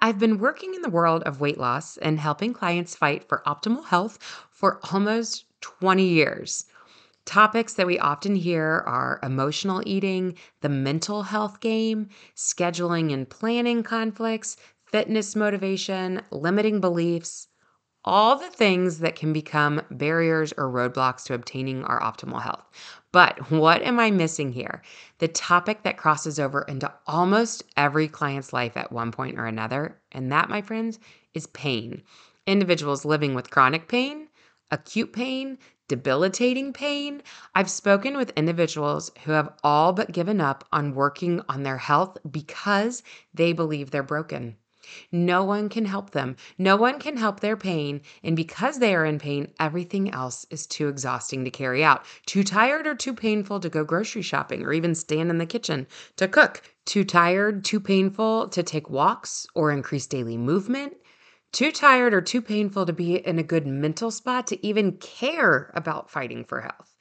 I've been working in the world of weight loss and helping clients fight for optimal health for almost 20 years. Topics that we often hear are emotional eating, the mental health game, scheduling and planning conflicts, fitness motivation, limiting beliefs, all the things that can become barriers or roadblocks to obtaining our optimal health. But what am I missing here? The topic that crosses over into almost every client's life at one point or another, and that, my friends, is pain. Individuals living with chronic pain, acute pain, debilitating pain. I've spoken with individuals who have all but given up on working on their health because they believe they're broken. No one can help them. No one can help their pain. And because they are in pain, everything else is too exhausting to carry out. Too tired or too painful to go grocery shopping or even stand in the kitchen to cook. Too tired, too painful to take walks or increase daily movement. Too tired or too painful to be in a good mental spot to even care about fighting for health.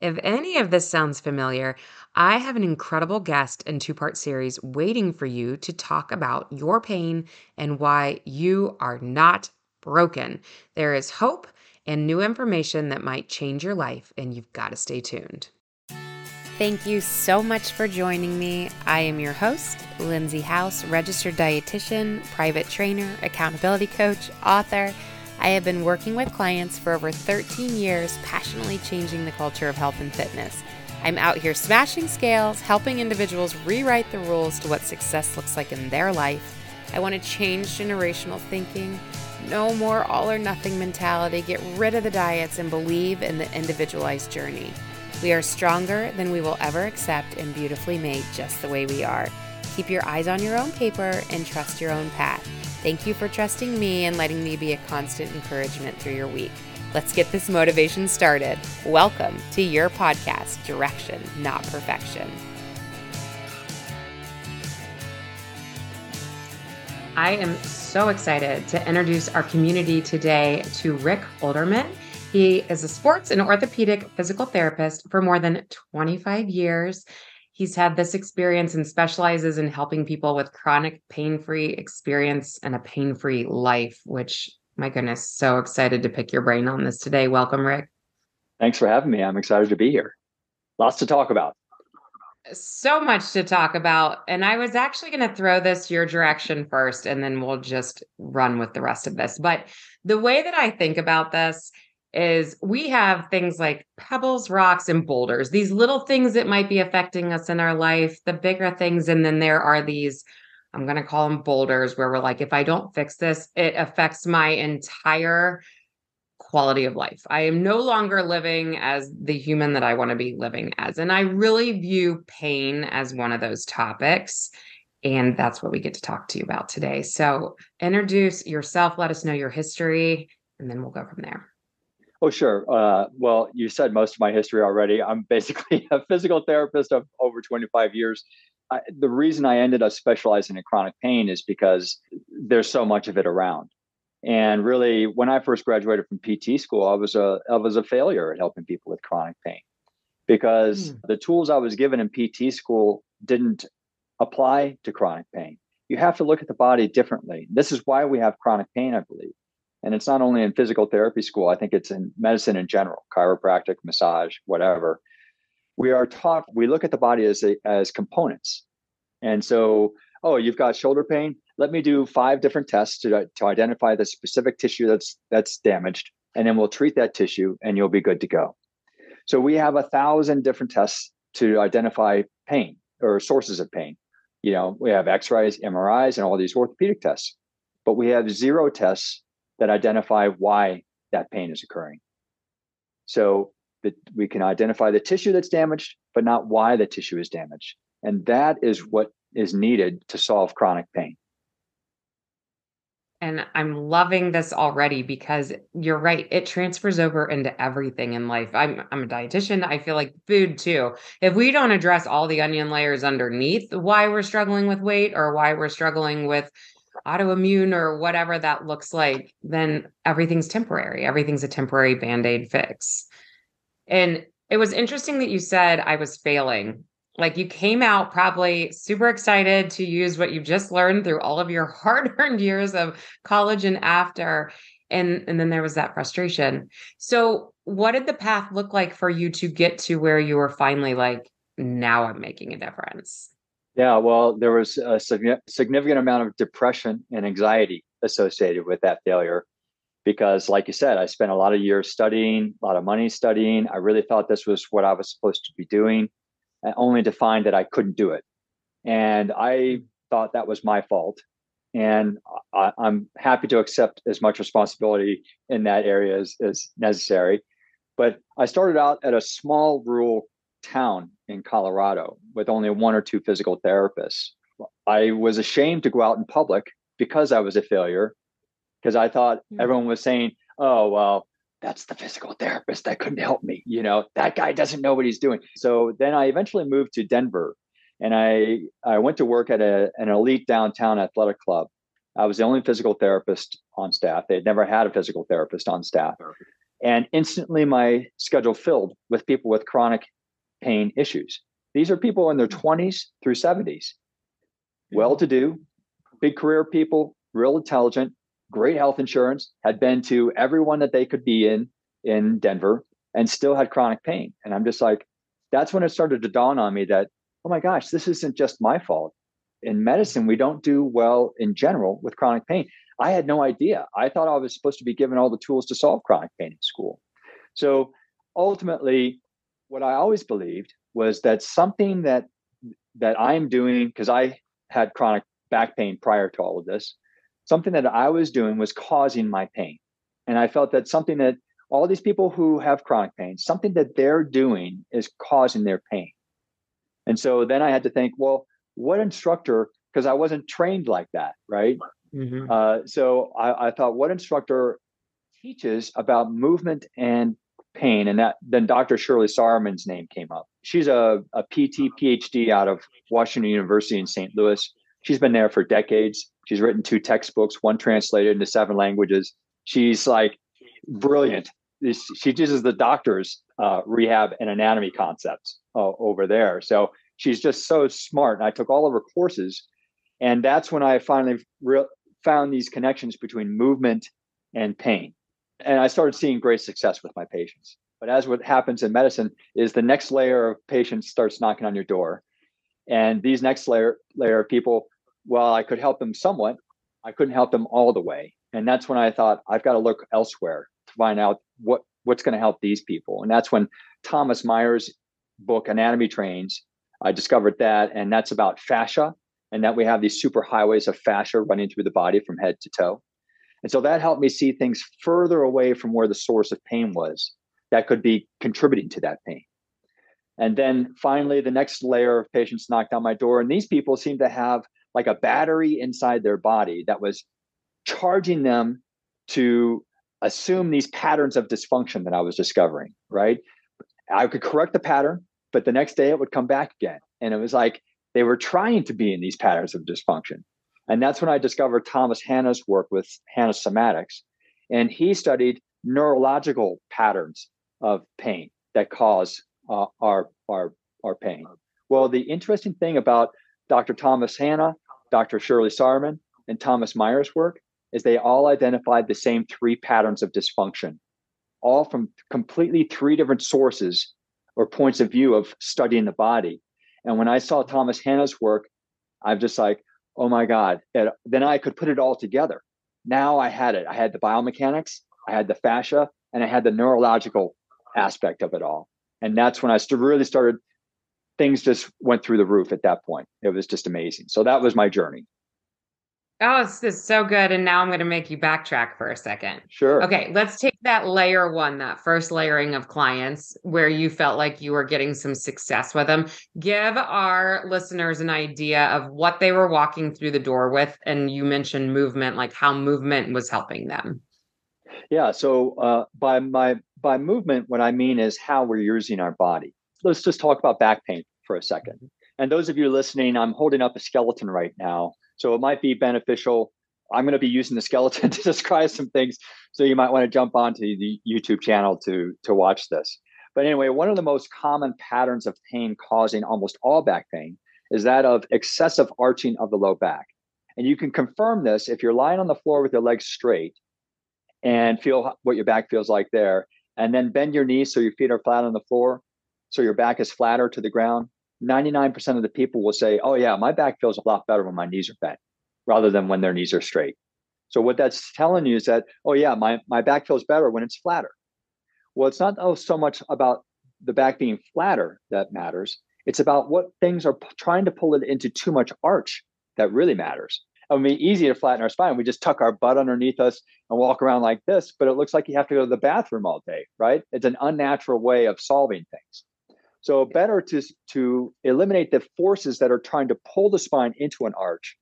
If any of this sounds familiar, I have an incredible guest and two part series waiting for you to talk about your pain and why you are not broken. There is hope and new information that might change your life, and you've got to stay tuned. Thank you so much for joining me. I am your host, Lindsay House, registered dietitian, private trainer, accountability coach, author I have been working with clients for over 13 years, passionately changing the culture of health and fitness. I'm out here smashing scales, helping individuals rewrite the rules to what success looks like in their life. I want to change generational thinking. No more all or nothing mentality. Get rid of the diets and believe in the individualized journey. We are stronger than we will ever accept and beautifully made just the way we are. Keep your eyes on your own paper and trust your own path. Thank you for trusting me and letting me be a constant encouragement through your week. Let's get this motivation started. Welcome to your podcast, Direction, Not Perfection. I am so excited to introduce our community today to Rick Olderman. He is a sports and orthopedic physical therapist for more than 25 years. He's had this experience and specializes in helping people with chronic pain free experience and a pain free life, which, my goodness, so excited to pick your brain on this today. Welcome, Rick. Thanks for having me. I'm excited to be here. Lots to talk about. So much to talk about. And I was actually going to throw this your direction first, and then we'll just run with the rest of this. But the way that I think about this is we have things like pebbles, rocks, and boulders, these little things that might be affecting us in our life, the bigger things. And then there are these, I'm going to call them boulders, where we're like, if I don't fix this, it affects my entire quality of life. I am no longer living as the human that I want to be living as. And I really view pain as one of those topics. And that's what we get to talk to you about today. So introduce yourself, let us know your history, and then we'll go from there. Oh, sure. Uh, well, you said most of my history already. I'm basically a physical therapist of over 25 years. I, the reason I ended up specializing in chronic pain is because there's so much of it around. And really, when I first graduated from PT school, I was a I was a failure at helping people with chronic pain because mm. the tools I was given in PT school didn't apply to chronic pain. You have to look at the body differently. This is why we have chronic pain, I believe. And it's not only in physical therapy school, I think it's in medicine in general, chiropractic, massage, whatever. We are taught, we look at the body as, a, as components. And so, oh, you've got shoulder pain. Let me do five different tests to, to identify the specific tissue that's that's damaged, and then we'll treat that tissue, and you'll be good to go. So we have a thousand different tests to identify pain or sources of pain. You know, we have X-rays, MRIs, and all these orthopedic tests, but we have zero tests that identify why that pain is occurring. So that we can identify the tissue that's damaged, but not why the tissue is damaged. And that is what is needed to solve chronic pain. And I'm loving this already because you're right. It transfers over into everything in life. I'm I'm a dietitian. I feel like food too. If we don't address all the onion layers underneath why we're struggling with weight or why we're struggling with autoimmune or whatever that looks like, then everything's temporary. Everything's a temporary band aid fix. And it was interesting that you said I was failing. Like you came out probably super excited to use what you've just learned through all of your hard-earned years of college and after. And, and then there was that frustration. So, what did the path look like for you to get to where you were finally like, now I'm making a difference? Yeah, well, there was a significant amount of depression and anxiety associated with that failure because like you said i spent a lot of years studying a lot of money studying. I really thought this was what i was supposed to be doing uh, only to find that i couldn't do it. And i thought that was my fault. And I, am happy to accept as much responsibility in that area as, as necessary. But i started out at a small rural town in colorado with only one or two physical therapists i was ashamed to go out in public because i was a failure because I thought mm-hmm. everyone was saying, "Oh, well, that's the physical therapist that couldn't help me." You know, that guy doesn't know what he's doing. So then I eventually moved to Denver, and I I went to work at a, an elite downtown athletic club. I was the only physical therapist on staff. They had never had a physical therapist on staff. And instantly my schedule filled with people with chronic pain issues. These are people in their hmm. 20s through 70s, well to do, big career people, real intelligent, great health insurance, had been to everyone that they could be in in Denver, and still had chronic pain. And I'm just like, that's when it started to dawn on me that, oh my gosh, this isn't just my fault. In medicine, we don't do well in general with chronic pain. I had no idea. I thought I was supposed to be given all the tools to solve chronic pain in school. So ultimately, what I always believed was that something that that I'm doing because I had chronic back pain prior to all of this something that I was doing was causing my pain. And I felt that something that all these people who have chronic pain, something that they're doing is causing their pain. And so then I had to think, well, what instructor, because I wasn't trained like that, right? Mm-hmm. Uh, so I, I thought, what instructor teaches about movement and pain? And that then Dr. Shirley Sahrmann's name came up. She's a, a PT, PhD out of Washington University in St. Louis. She's been there for decades. She's written two textbooks, one translated into seven languages. She's like brilliant. She uses the doctor's uh, rehab and anatomy concepts uh, over there. So she's just so smart. And I took all of her courses. And that's when I finally re- found these connections between movement and pain. And I started seeing great success with my patients. But as what happens in medicine is the next layer of patients starts knocking on your door. And these next layer layer of people well, I could help them somewhat. I couldn't help them all the way. And that's when I thought I've got to look elsewhere to find out what what's going to help these people. And that's when Thomas Myers' book Anatomy Trains, I discovered that, and that's about fascia, and that we have these super highways of fascia running through the body from head to toe. And so that helped me see things further away from where the source of pain was that could be contributing to that pain. And then finally, the next layer of patients knocked on my door, and these people seemed to have like a battery inside their body that was charging them to assume these patterns of dysfunction that I was discovering, right? I could correct the pattern, but the next day it would come back again. And it was like they were trying to be in these patterns of dysfunction. And that's when I discovered Thomas Hanna's work with Hanna Somatics. And he studied neurological patterns of pain that cause uh, our, our, our pain. Well, the interesting thing about Dr. Thomas Hanna, Dr. Shirley Sahrmann, and Thomas Myers' work is they all identified the same three patterns of dysfunction, all from completely three different sources or points of view of studying the body. And when I saw Thomas Hanna's work, I'm just like, oh my God. And then I could put it all together. Now I had it. I had the biomechanics, I had the fascia, and I had the neurological aspect of it all. And that's when I really started things just went through the roof at that point. It was just amazing. So that was my journey. Oh, this is so good. And now I'm going to make you backtrack for a second. Sure. Okay, let's take that layer one, that first layering of clients where you felt like you were getting some success with them. Give our listeners an idea of what they were walking through the door with. And you mentioned movement, like how movement was helping them. Yeah. So uh, by my by movement, what I mean is how we're using our body. Let's just talk about back pain for a second. And those of you listening, I'm holding up a skeleton right now. So it might be beneficial. I'm going to be using the skeleton to describe some things. So you might want to jump onto the YouTube channel to, to watch this. But anyway, one of the most common patterns of pain causing almost all back pain is that of excessive arching of the low back. And you can confirm this if you're lying on the floor with your legs straight and feel what your back feels like there. And then bend your knees so your feet are flat on the floor, so your back is flatter to the ground. 99% of the people will say, Oh, yeah, my back feels a lot better when my knees are bent rather than when their knees are straight. So, what that's telling you is that, Oh, yeah, my, my back feels better when it's flatter. Well, it's not oh, so much about the back being flatter that matters. It's about what things are p- trying to pull it into too much arch that really matters. It would be easy to flatten our spine. We just tuck our butt underneath us and walk around like this, but it looks like you have to go to the bathroom all day, right? It's an unnatural way of solving things. So better to, to eliminate the forces that are trying to pull the spine into an arch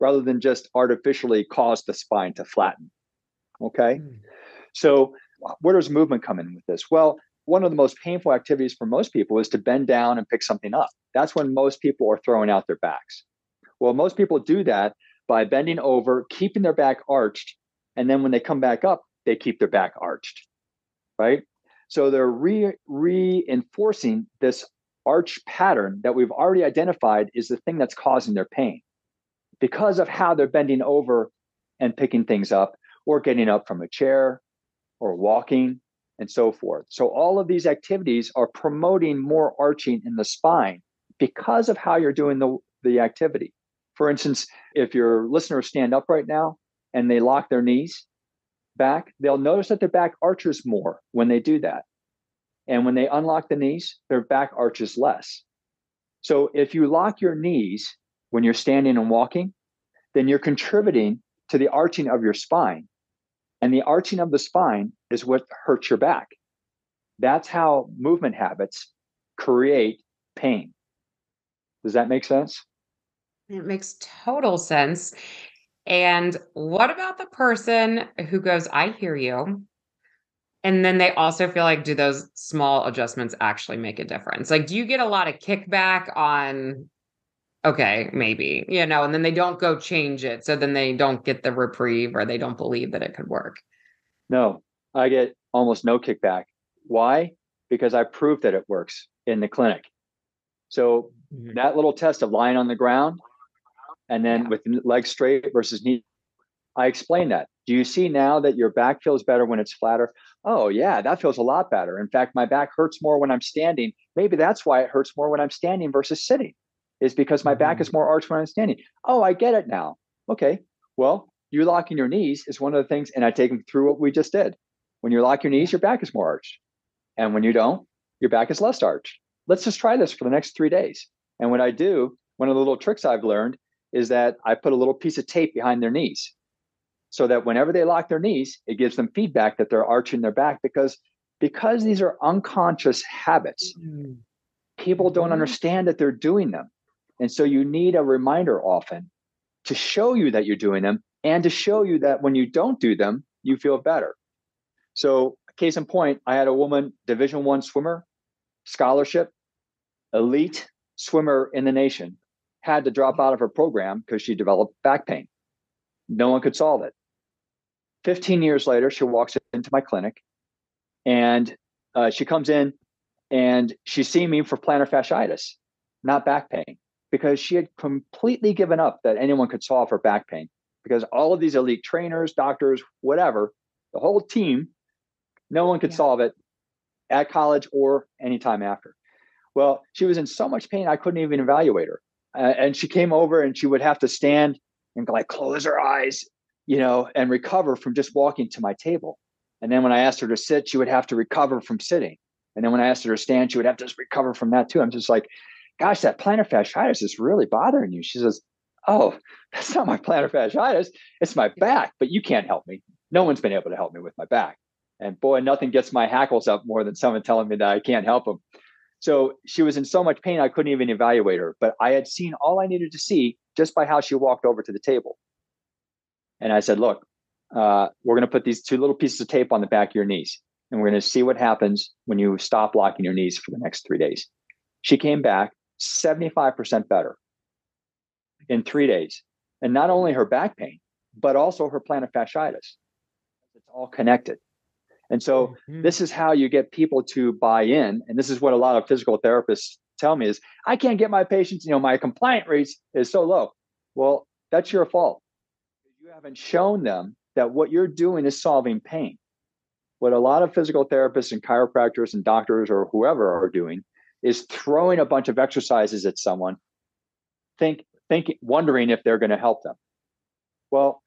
rather than just artificially cause the spine to flatten. Okay. Mm. So where does movement come in with this? Well, one of the most painful activities for most people is to bend down and pick something up. That's when most people are throwing out their backs. Well, most people do that by bending over, keeping their back arched, and then when they come back up, they keep their back arched, right? So they're re- reinforcing this arch pattern that we've already identified is the thing that's causing their pain because of how they're bending over and picking things up or getting up from a chair or walking and so forth. So all of these activities are promoting more arching in the spine because of how you're doing the, the activity. For instance, if your listeners stand up right now and they lock their knees back, they'll notice that their back arches more when they do that. And when they unlock the knees, their back arches less. So if you lock your knees when you're standing and walking, then you're contributing to the arching of your spine. And the arching of the spine is what hurts your back. That's how movement habits create pain. Does that make sense? It makes total sense. And what about the person who goes, I hear you. And then they also feel like, do those small adjustments actually make a difference? Like, do you get a lot of kickback on, okay, maybe, you know, and then they don't go change it. So then they don't get the reprieve or they don't believe that it could work? No, I get almost no kickback. Why? Because I proved that it works in the clinic. So mm-hmm. that little test of lying on the ground and then yeah. with legs straight versus knee, I explain that. Do you see now that your back feels better when it's flatter? Oh, yeah, that feels a lot better. In fact, my back hurts more when I'm standing. Maybe that's why it hurts more when I'm standing versus sitting, is because my mm-hmm. back is more arched when I'm standing. Oh, I get it now. Okay. Well, you locking your knees is one of the things, and I take them through what we just did. When you lock your knees, your back is more arched. And when you don't, your back is less arched. Let's just try this for the next three days. And what I do, one of the little tricks I've learned is that I put a little piece of tape behind their knees so that whenever they lock their knees, it gives them feedback that they're arching their back because because these are unconscious habits. Mm-hmm. People don't mm-hmm. understand that they're doing them. And so you need a reminder often to show you that you're doing them and to show you that when you don't do them, you feel better. So, case in point, I had a woman, Division One swimmer, scholarship, elite swimmer in the nation, had to drop out of her program because she developed back pain. No one could solve it. 15 years later, she walks into my clinic and uh, she comes in and she's seeing me for plantar fasciitis, not back pain, because she had completely given up that anyone could solve her back pain because all of these elite trainers, doctors, whatever, the whole team, no one could yeah. solve it at college or anytime after. Well, she was in so much pain, I couldn't even evaluate her. Uh, and she came over and she would have to stand and like close her eyes, you know, and recover from just walking to my table. And then when I asked her to sit, she would have to recover from sitting. And then when I asked her to stand, she would have to recover from that too. I'm just like, gosh, that plantar fasciitis is really bothering you. She says, oh, that's not my plantar fasciitis. It's my back, but you can't help me. No one's been able to help me with my back. And boy, nothing gets my hackles up more than someone telling me that I can't help them. So she was in so much pain, I couldn't even evaluate her. But I had seen all I needed to see just by how she walked over to the table. And I said, Look, uh, we're going to put these two little pieces of tape on the back of your knees, and we're going to see what happens when you stop locking your knees for the next three days. She came back 75% better in three days. And not only her back pain, but also her plantar fasciitis. It's all connected. And so mm-hmm. this is how you get people to buy in. And this is what a lot of physical therapists tell me is I can't get my patients, you know, my compliant rates is so low. Well, that's your fault. You haven't shown them that what you're doing is solving pain. What a lot of physical therapists and chiropractors and doctors or whoever are doing is throwing a bunch of exercises at someone, think, think, wondering if they're going to help them. Well,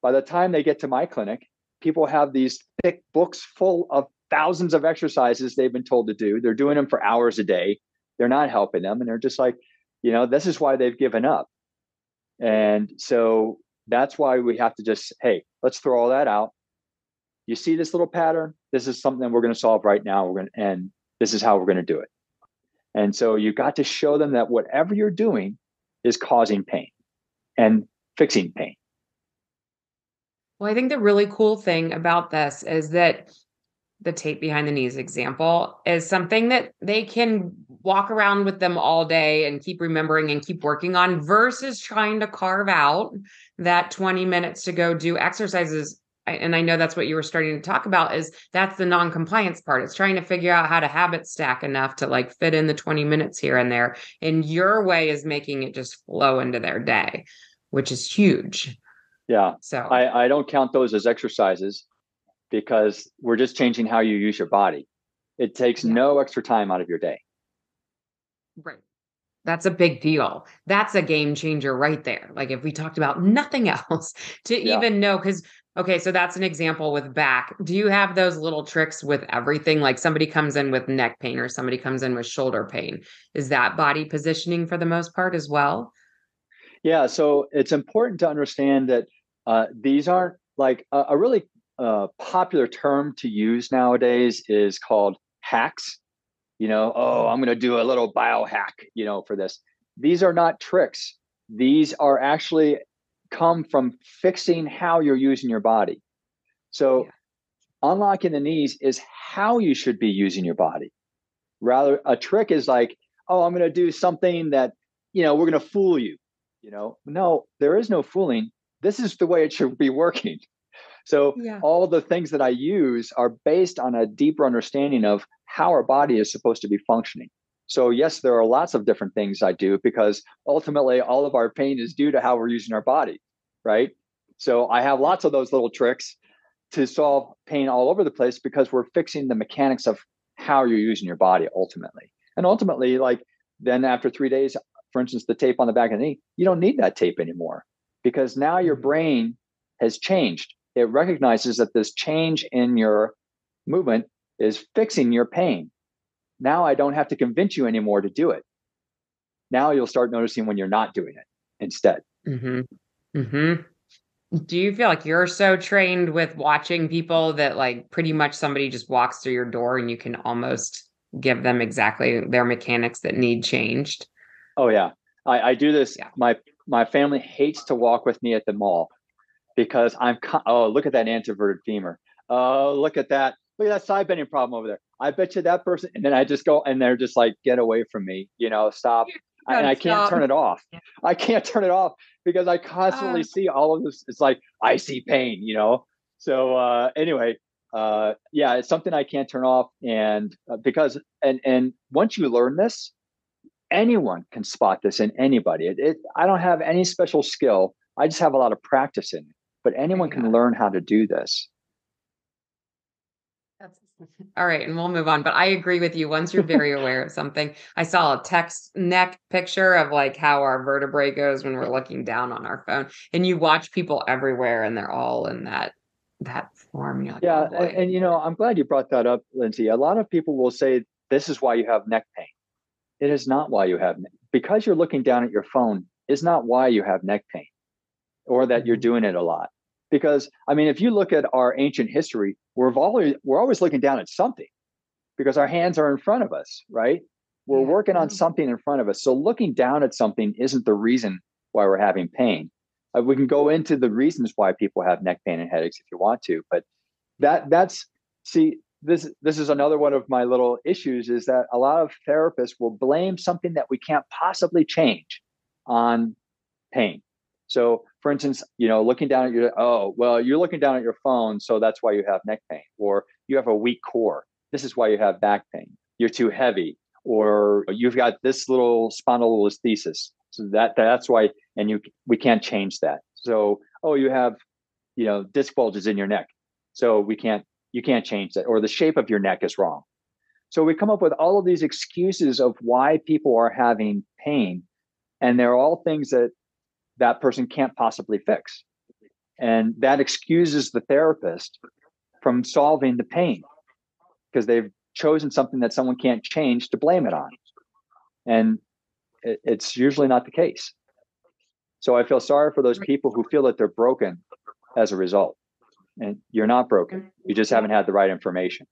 by the time they get to my clinic, people have these thick books full of thousands of exercises they've been told to do. They're doing them for hours a day. They're not helping them. And they're just like, you know, this is why they've given up. And so that's why we have to just, hey, let's throw all that out. You see this little pattern? This is something we're going to solve right now. We're going to, and this is how we're going to do it. And so you've got to show them that whatever you're doing is causing pain and fixing pain. Well, I think the really cool thing about this is that the tape behind the knees example is something that they can walk around with them all day and keep remembering and keep working on versus trying to carve out that 20 minutes to go do exercises and I know that's what you were starting to talk about is that's the non-compliance part. It's trying to figure out how to habit stack enough to like fit in the 20 minutes here and there. And your way is making it just flow into their day, which is huge. Yeah. So I, I don't count those as exercises because we're just changing how you use your body. It takes yeah. no extra time out of your day. Right. That's a big deal. That's a game changer right there. Like if we talked about nothing else to yeah. even know, because okay, so that's an example with back. Do you have those little tricks with everything? Like somebody comes in with neck pain or somebody comes in with shoulder pain. Is that body positioning for the most part as well? Yeah. So it's important to understand that uh, these aren't like a, a really uh, popular term to use nowadays is called hacks. You know, oh, I'm going to do a little biohack, you know, for this. These are not tricks. These are actually come from fixing how you're using your body. So, yeah. unlocking the knees is how you should be using your body. Rather, a trick is like, oh, I'm going to do something that, you know, we're going to fool you. You know, no, there is no fooling this is the way it should be working. So yeah. all the things that I use are based on a deeper understanding of how our body is supposed to be functioning. So yes, there are lots of different things I do because ultimately all of our pain is due to how we're using our body, right? So I have lots of those little tricks to solve pain all over the place because we're fixing the mechanics of how you're using your body ultimately. And ultimately, like then after three days, for instance, the tape on the back of the knee, you don't need that tape anymore because now your mm-hmm. brain has changed. It recognizes that this change in your movement is fixing your pain. Now I don't have to convince you anymore to do it. Now you'll start noticing when you're not doing it instead. Mm-hmm. Mm-hmm. Do you feel like you're so trained with watching people that like pretty much somebody just walks through your door and you can almost give them exactly their mechanics that need changed? Oh yeah. I, I do this. Yeah. My my family hates to walk with me at the mall because I'm oh look at that anteverted femur. Oh look at that. Look at that side bending problem over there. I bet you that person. And then I just go and they're just like, get away from me. You know, stop. and I can't turn it off. I can't turn it off because I constantly uh, see all of this. It's like I see pain. You know. So uh, anyway, uh, yeah, it's something I can't turn off, and uh, because and and once you learn this, anyone can spot this in anybody. It, it, I don't have any special skill. I just have a lot of practice in it. But anyone can learn how to do this. All right, and we'll move on. But I agree with you. Once you're very aware of something, I saw a text neck picture of like how our vertebrae goes when we're looking down on our phone, and you watch people everywhere, and they're all in that that form. Like, yeah, oh and, and you know, I'm glad you brought that up, Lindsay. A lot of people will say this is why you have neck pain it is not why you have because you're looking down at your phone is not why you have neck pain or that you're mm-hmm. doing it a lot. Because I mean, if you look at our ancient history, we're always we're always looking down at something because our hands are in front of us, right? We're working on something in front of us. So looking down at something isn't the reason why we're having pain. Uh, we can go into the reasons why people have neck pain and headaches if you want to, but that that's see this this is another one of my little issues is that a lot of therapists will blame something that we can't possibly change on pain. So for instance, you know, looking down at your, oh, well, you're looking down at your phone, so that's why you have neck pain, or you have a weak core. This is why you have back pain. You're too heavy, or you've got this little spondylolisthesis. So that that's why, and you we can't change that. So, oh, you have, you know, disc bulges in your neck, so we can't you can't change that, or the shape of your neck is wrong. So we come up with all of these excuses of why people are having pain, and they're all things that that person can't possibly fix. And that excuses the therapist from solving the pain because they've chosen something that someone can't change to blame it on. And it, it's usually not the case. So I feel sorry for those people who feel that they're broken as a result. And you're not broken. You just haven't had the right information.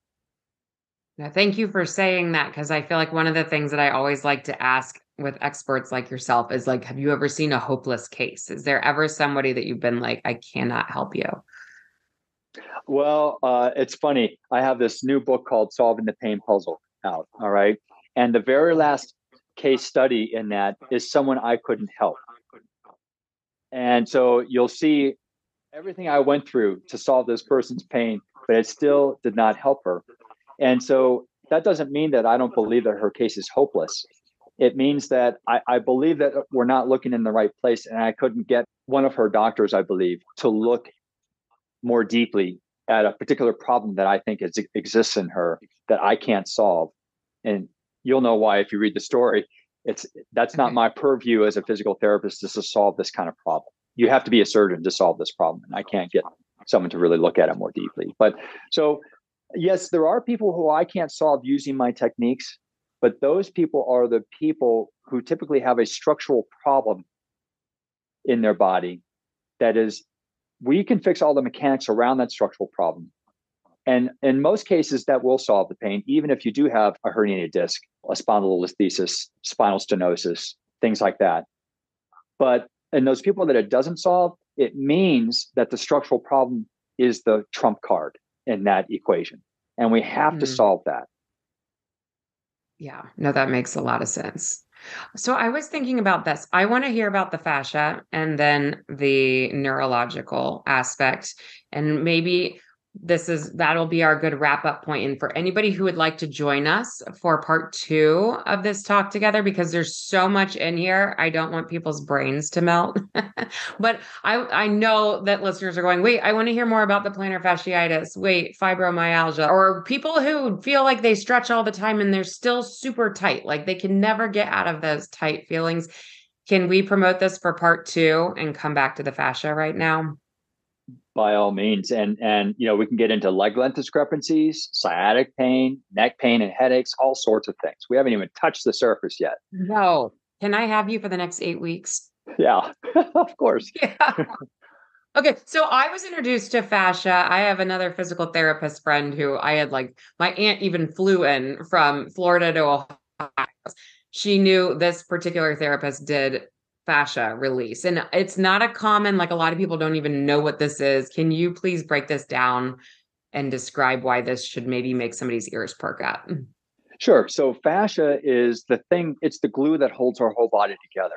Yeah, thank you for saying that because I feel like one of the things that I always like to ask with experts like yourself is like, have you ever seen a hopeless case? Is there ever somebody that you've been like, I cannot help you? Well, uh, it's funny. I have this new book called Solving the Pain Puzzle out. All right. And the very last case study in that is someone I couldn't help. And so you'll see everything I went through to solve this person's pain, but it still did not help her. And so that doesn't mean that I don't believe that her case is hopeless. It means that I, I, believe that we're not looking in the right place. And I couldn't get one of her doctors, I believe, to look more deeply at a particular problem that I think is, exists in her that I can't solve. And you'll know why if you read the story. It's that's not mm-hmm. my purview as a physical therapist is to solve this kind of problem. You have to be a surgeon to solve this problem, and I can't get someone to really look at it more deeply. But so yes, there are people who I can't solve using my techniques, but those people are the people who typically have a structural problem in their body that is we can fix all the mechanics around that structural problem. And in most cases, that will solve the pain, even if you do have a herniated disc, a spondylolisthesis, spinal stenosis, things like that. But in those people that it doesn't solve, it means that the structural problem is the trump card in that equation. And we have mm. to solve that. Yeah, no, that makes a lot of sense. So I was thinking about this. I want to hear about the fascia and then the neurological aspect and maybe this is that'll be our good wrap up point. and for anybody who would like to join us for part two of this talk together because there's so much in here i don't want people's brains to melt. But i i know that listeners are going wait i want to hear more about the plantar fasciitis. Wait fibromyalgia. Or people who feel like they stretch all the time and they're still super tight like they can never get out of those tight feelings. Can we promote this for part two and come back to the fascia right now by all means. And and you know we can get into leg length discrepancies sciatic pain neck pain and headaches all sorts of things. We haven't even touched the surface yet. No can i have you for the next eight weeks? Yeah of course. Yeah. okay so i was introduced to fascia. I have another physical therapist friend who i had like my aunt even flew in from florida to ohio. She knew this particular therapist did fascia release. And it's not a common, like a lot of people don't even know what this is. Can you please break this down and describe why this should maybe make somebody's ears perk up? Sure. So fascia is the thing, it's the glue that holds our whole body together.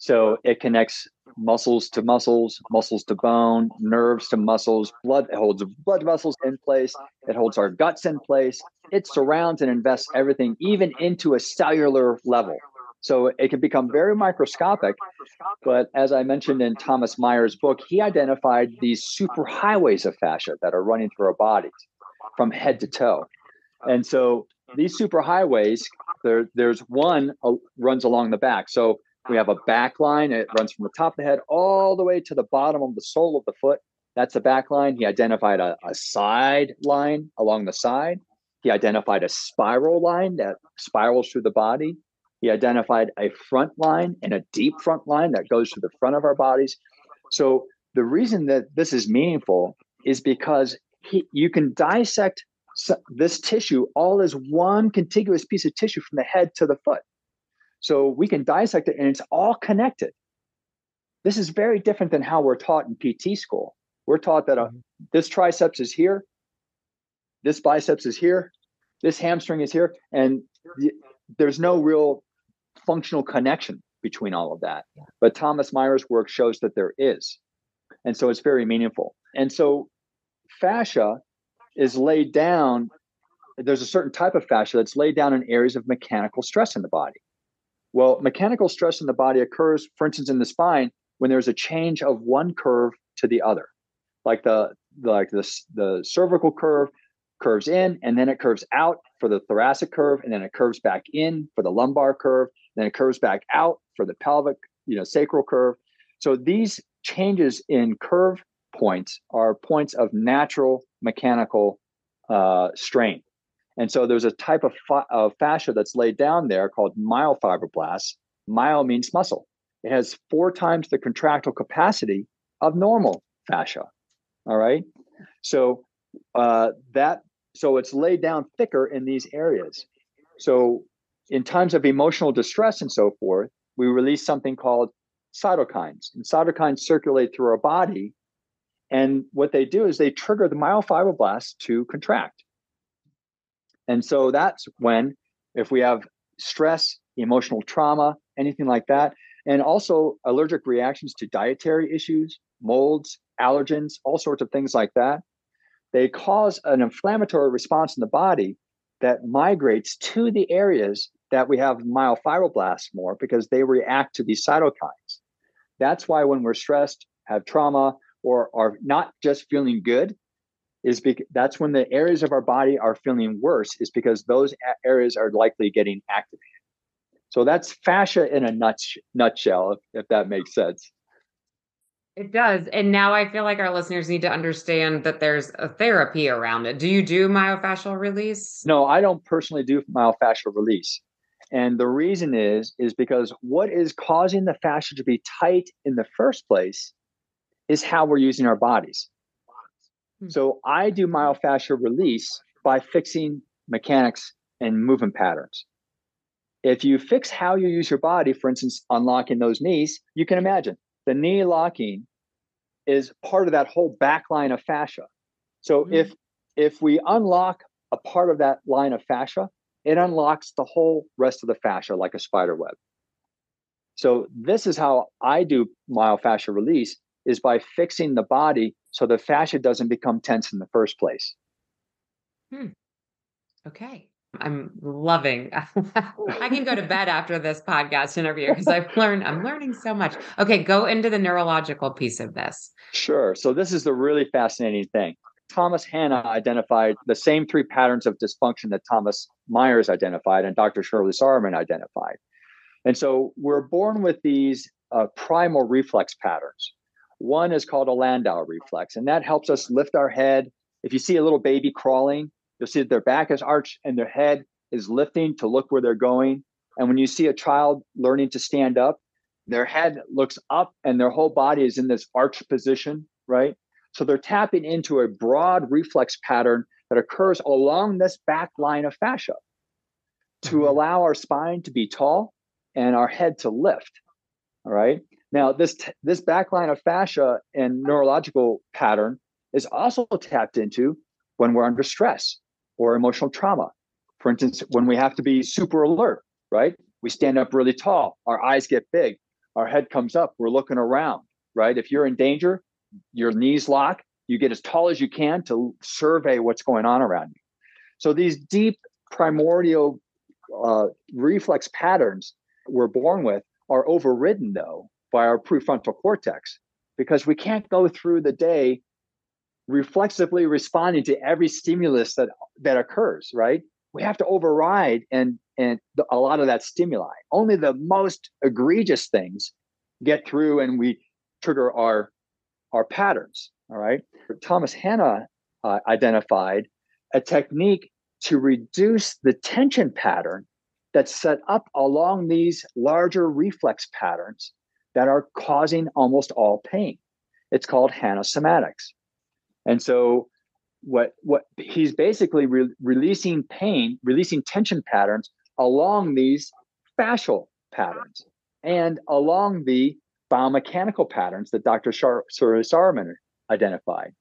So it connects muscles to muscles, muscles to bone, nerves to muscles, blood, it holds blood vessels in place, it holds our guts in place. It surrounds and invests everything, even into a cellular level. So it can become very microscopic. But as I mentioned in Thomas Myers' book, he identified these superhighways of fascia that are running through our bodies from head to toe. And so these superhighways, there, there's one uh, runs along the back. So we have a back line, it runs from the top of the head all the way to the bottom of the sole of the foot. That's a back line. He identified a, a side line along the side. He identified a spiral line that spirals through the body. He identified a front line and a deep front line that goes to the front of our bodies. So the reason that this is meaningful is because he, you can dissect this tissue all as one contiguous piece of tissue from the head to the foot. So we can dissect it and it's all connected. This is very different than how we're taught in PT school. We're taught that uh, mm-hmm. this triceps is here, this biceps is here, this hamstring is here, and there's no real functional connection between all of that. Yeah. But Thomas Myers' work shows that there is. And so it's very meaningful. And so fascia is laid down. There's a certain type of fascia that's laid down in areas of mechanical stress in the body. Well, mechanical stress in the body occurs, for instance, in the spine when there's a change of one curve to the other, like the like the the cervical curve curves in and then it curves out for the thoracic curve and then it curves back in for the lumbar curve then it curves back out for the pelvic you know sacral curve. So these changes in curve points are points of natural mechanical uh, strain. And so there's a type of, of fascia that's laid down there called myofibroblasts. Myo means muscle. It has four times the contractile capacity of normal fascia. All right? So uh, that so it's laid down thicker in these areas. So in times of emotional distress and so forth, we release something called cytokines. And cytokines circulate through our body. And what they do is they trigger the myofibroblasts to contract. And so that's when, if we have stress, emotional trauma, anything like that, and also allergic reactions to dietary issues, molds, allergens, all sorts of things like that, they cause an inflammatory response in the body that migrates to the areas that we have myofibroblasts more because they react to these cytokines. That's why when we're stressed, have trauma, or are not just feeling good, is because that's when the areas of our body are feeling worse, is because those areas are likely getting activated. So that's fascia in a nutshell, if, if that makes sense. It does. And now I feel like our listeners need to understand that there's a therapy around it. Do you do myofascial release? No, I don't personally do myofascial release. And the reason is is because what is causing the fascia to be tight in the first place is how we're using our bodies. Hmm. So I do myofascial release by fixing mechanics and movement patterns. If you fix how you use your body, for instance, unlocking those knees, you can imagine the knee locking is part of that whole back line of fascia. So mm-hmm. if if we unlock a part of that line of fascia, it unlocks the whole rest of the fascia like a spider web. So this is how I do myofascial release is by fixing the body so the fascia doesn't become tense in the first place. Hmm. Okay. I'm loving. I can go to bed after this podcast interview because I've learned I'm learning so much. Okay, go into the neurological piece of this. Sure. So this is the really fascinating thing. Thomas Hanna identified the same three patterns of dysfunction that Thomas Myers identified and Dr. Shirley Sahrmann identified. And so we're born with these uh, primal reflex patterns. One is called a Landau reflex, and that helps us lift our head. If you see a little baby crawling, You'll see that their back is arched and their head is lifting to look where they're going. And when you see a child learning to stand up, their head looks up and their whole body is in this arched position, right? So they're tapping into a broad reflex pattern that occurs along this back line of fascia to mm-hmm. allow our spine to be tall and our head to lift. All right. Now, this this back line of fascia and neurological pattern is also tapped into when we're under stress or emotional trauma. For instance, when we have to be super alert, right? We stand up really tall, our eyes get big, our head comes up, we're looking around, right? If you're in danger, your knees lock, you get as tall as you can to survey what's going on around you. So these deep primordial uh, reflex patterns we're born with are overridden though by our prefrontal cortex because we can't go through the day reflexively responding to every stimulus that that occurs right we have to override and and the, a lot of that stimuli only the most egregious things get through and we trigger our our patterns all right? Thomas hanna uh, identified a technique to reduce the tension pattern that's set up along these larger reflex patterns that are causing almost all pain. It's called hanna somatics. And so what what he's basically re- releasing pain, releasing tension patterns along these fascial patterns and along the biomechanical patterns that Dr. Shar- Sahrmann identified.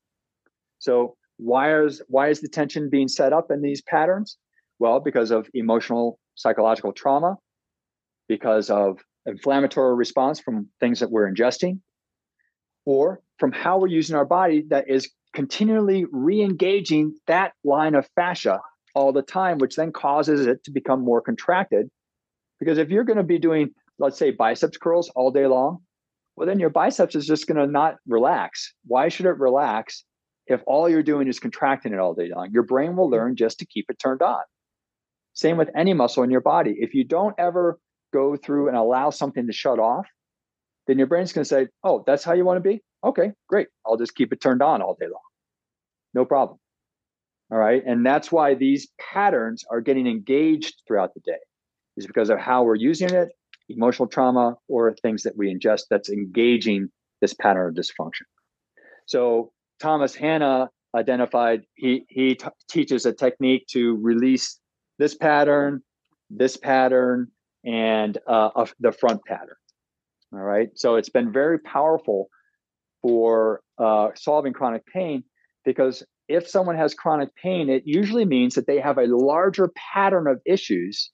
So why is why is the tension being set up in these patterns? Well, because of emotional psychological trauma, because of inflammatory response from things that we're ingesting, or from how we're using our body that is continually re-engaging that line of fascia all the time, which then causes it to become more contracted. Because if you're going to be doing, let's say, biceps curls all day long, well, then your biceps is just going to not relax. Why should it relax if all you're doing is contracting it all day long? Your brain will mm-hmm. learn just to keep it turned on. Same with any muscle in your body. If you don't ever go through and allow something to shut off, then your brain's going to say, oh, that's how you want to be? Okay, great. I'll just keep it turned on all day long. No problem. All right. And that's why these patterns are getting engaged throughout the day, is because of how we're using it, emotional trauma, or things that we ingest that's engaging this pattern of dysfunction. So Thomas Hanna identified he he t- teaches a technique to release this pattern, this pattern, and uh, the front pattern. All right. So it's been very powerful for uh, solving chronic pain because if someone has chronic pain, it usually means that they have a larger pattern of issues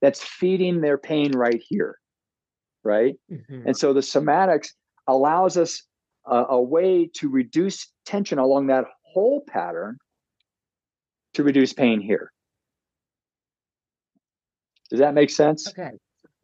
that's feeding their pain right here. Right. Mm-hmm. And so the somatics allows us a, a way to reduce tension along that whole pattern to reduce pain here. Does that make sense? Okay.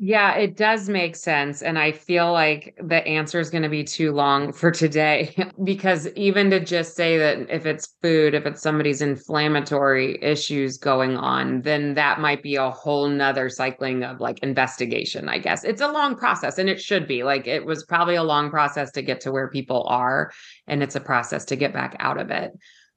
Yeah, it does make sense. And I feel like the answer is going to be too long for today because even to just say that if it's food, if it's somebody's inflammatory issues going on, then that might be a whole nother cycling of like investigation, I guess. It's a long process and it should be. Like it was probably a long process to get to where people are, and it's a process to get back out of it.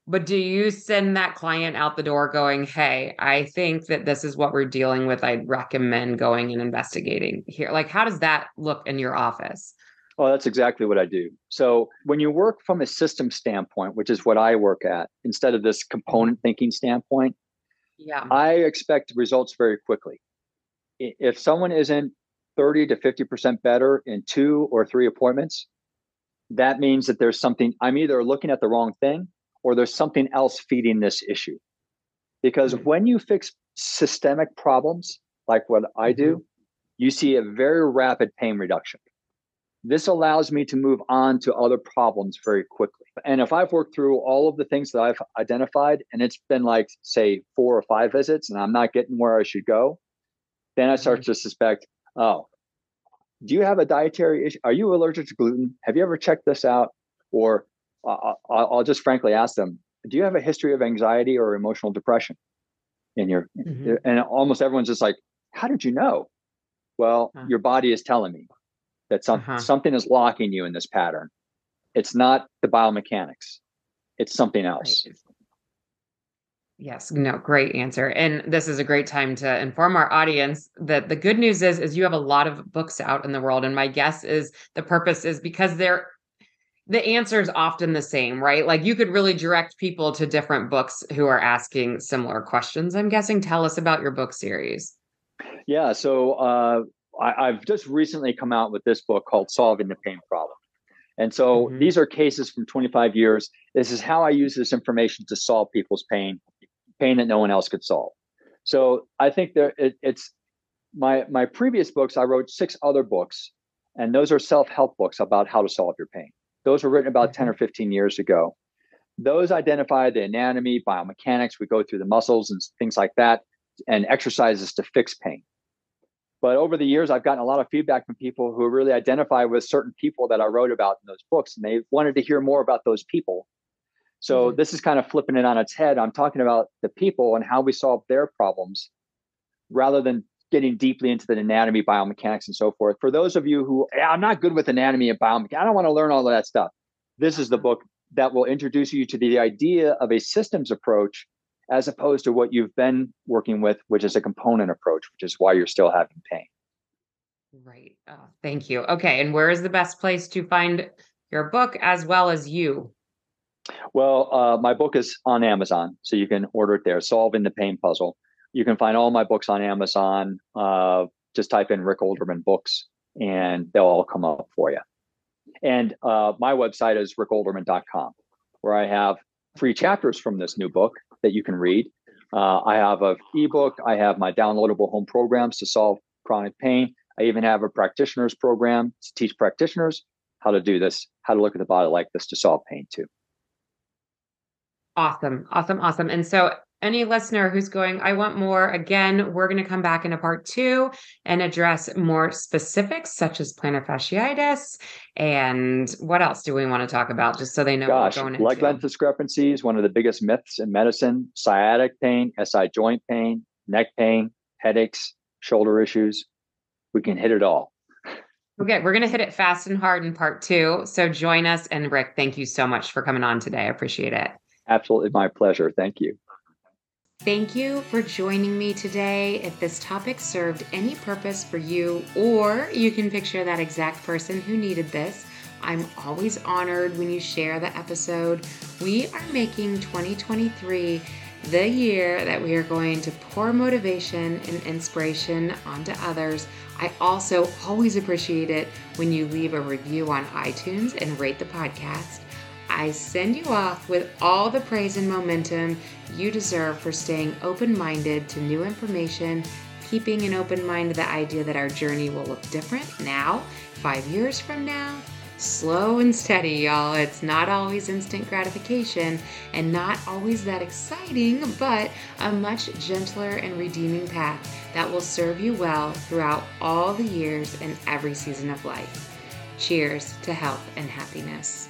But do you send that client out the door going, hey, I think that this is what we're dealing with. I'd recommend going and investigating here. Like, how does that look in your office? Oh, that's exactly what I do. So when you work from a system standpoint, which is what I work at, instead of this component thinking standpoint, yeah, I expect results very quickly. If someone isn't 30 to 50% better in two or three appointments, that means that there's something I'm either looking at the wrong thing or there's something else feeding this issue. Because mm-hmm. when you fix systemic problems, like what I do, mm-hmm. you see a very rapid pain reduction. This allows me to move on to other problems very quickly. And if I've worked through all of the things that I've identified and it's been like, say, four or five visits and I'm not getting where I should go, then I start mm-hmm. to suspect, oh, do you have a dietary issue? Are you allergic to gluten? Have you ever checked this out? Or I'll, I'll just frankly ask them, do you have a history of anxiety or emotional depression in your mm-hmm. and almost everyone's just like how did you know well huh. your body is telling me that some, uh-huh. something is locking you in this pattern it's not the biomechanics it's something else right. Yes, no, great answer. And this is a great time to inform our audience that the good news is is you have a lot of books out in the world and my guess is the purpose is because they're the answer is often the same, right? Like you could really direct people to different books who are asking similar questions. I'm guessing. Tell us about your book series. Yeah, so uh, I, have just recently come out with this book called Solving the Pain Problem. And so mm-hmm. these are cases from 25 years. This is how I use this information to solve people's pain, pain that no one else could solve. So I think there it, it's my my previous books. I wrote six other books, and those are self help books about how to solve your pain. Those were written about 10 or mm-hmm. 15 years ago. Those identify the anatomy, biomechanics. We go through the muscles and things like that, and exercises to fix pain. But over the years, I've gotten a lot of feedback from people who really identify with certain people that I wrote about in those books, and they wanted to hear more about those people. So mm-hmm. this is kind of flipping it on its head. I'm talking about the people and how we solve their problems rather than getting deeply into the anatomy, biomechanics, and so forth. For those of you who I'm not good with anatomy and biomechanics, I don't want to learn all of that stuff. This is the book that will introduce you to the idea of a systems approach as opposed to what you've been working with, which is a component approach, which is why you're still having pain. Right. Oh, thank you. Okay. And where is the best place to find your book as well as you? Well, uh, my book is on Amazon, so you can order it there. Solving the Pain Puzzle. You can find all my books on Amazon. Uh, just type in Rick Olderman books and they'll all come up for you. And uh, my website is rickolderman.com, where I have free chapters from this new book that you can read. Uh, I have an ebook. I have my downloadable home programs to solve chronic pain. I even have a practitioner's program to teach practitioners how to do this, how to look at the body like this to solve pain too. Awesome. Awesome. Awesome. And so any listener who's going, I want more, again, we're going to come back in a part two and address more specifics such as plantar fasciitis. And what else do we want to talk about just so they know Gosh, what we're going leg length discrepancies, one of the biggest myths in medicine, sciatic pain, SI joint pain, neck pain, headaches, shoulder issues. We can hit it all. Okay, we're going to hit it fast and hard in part two. So join us. And Rick, thank you so much for coming on today. I appreciate it. Absolutely my pleasure. Thank you. Thank you for joining me today. If this topic served any purpose for you, or you can picture that exact person who needed this, I'm always honored when you share the episode. We are making 2023 the year that we are going to pour motivation and inspiration onto others. I also always appreciate it when you leave a review on iTunes and rate the podcast. I send you off with all the praise and momentum you deserve for staying open minded to new information, keeping an open mind to the idea that our journey will look different now, five years from now. Slow and steady, y'all. It's not always instant gratification and not always that exciting, but a much gentler and redeeming path that will serve you well throughout all the years and every season of life. Cheers to health and happiness.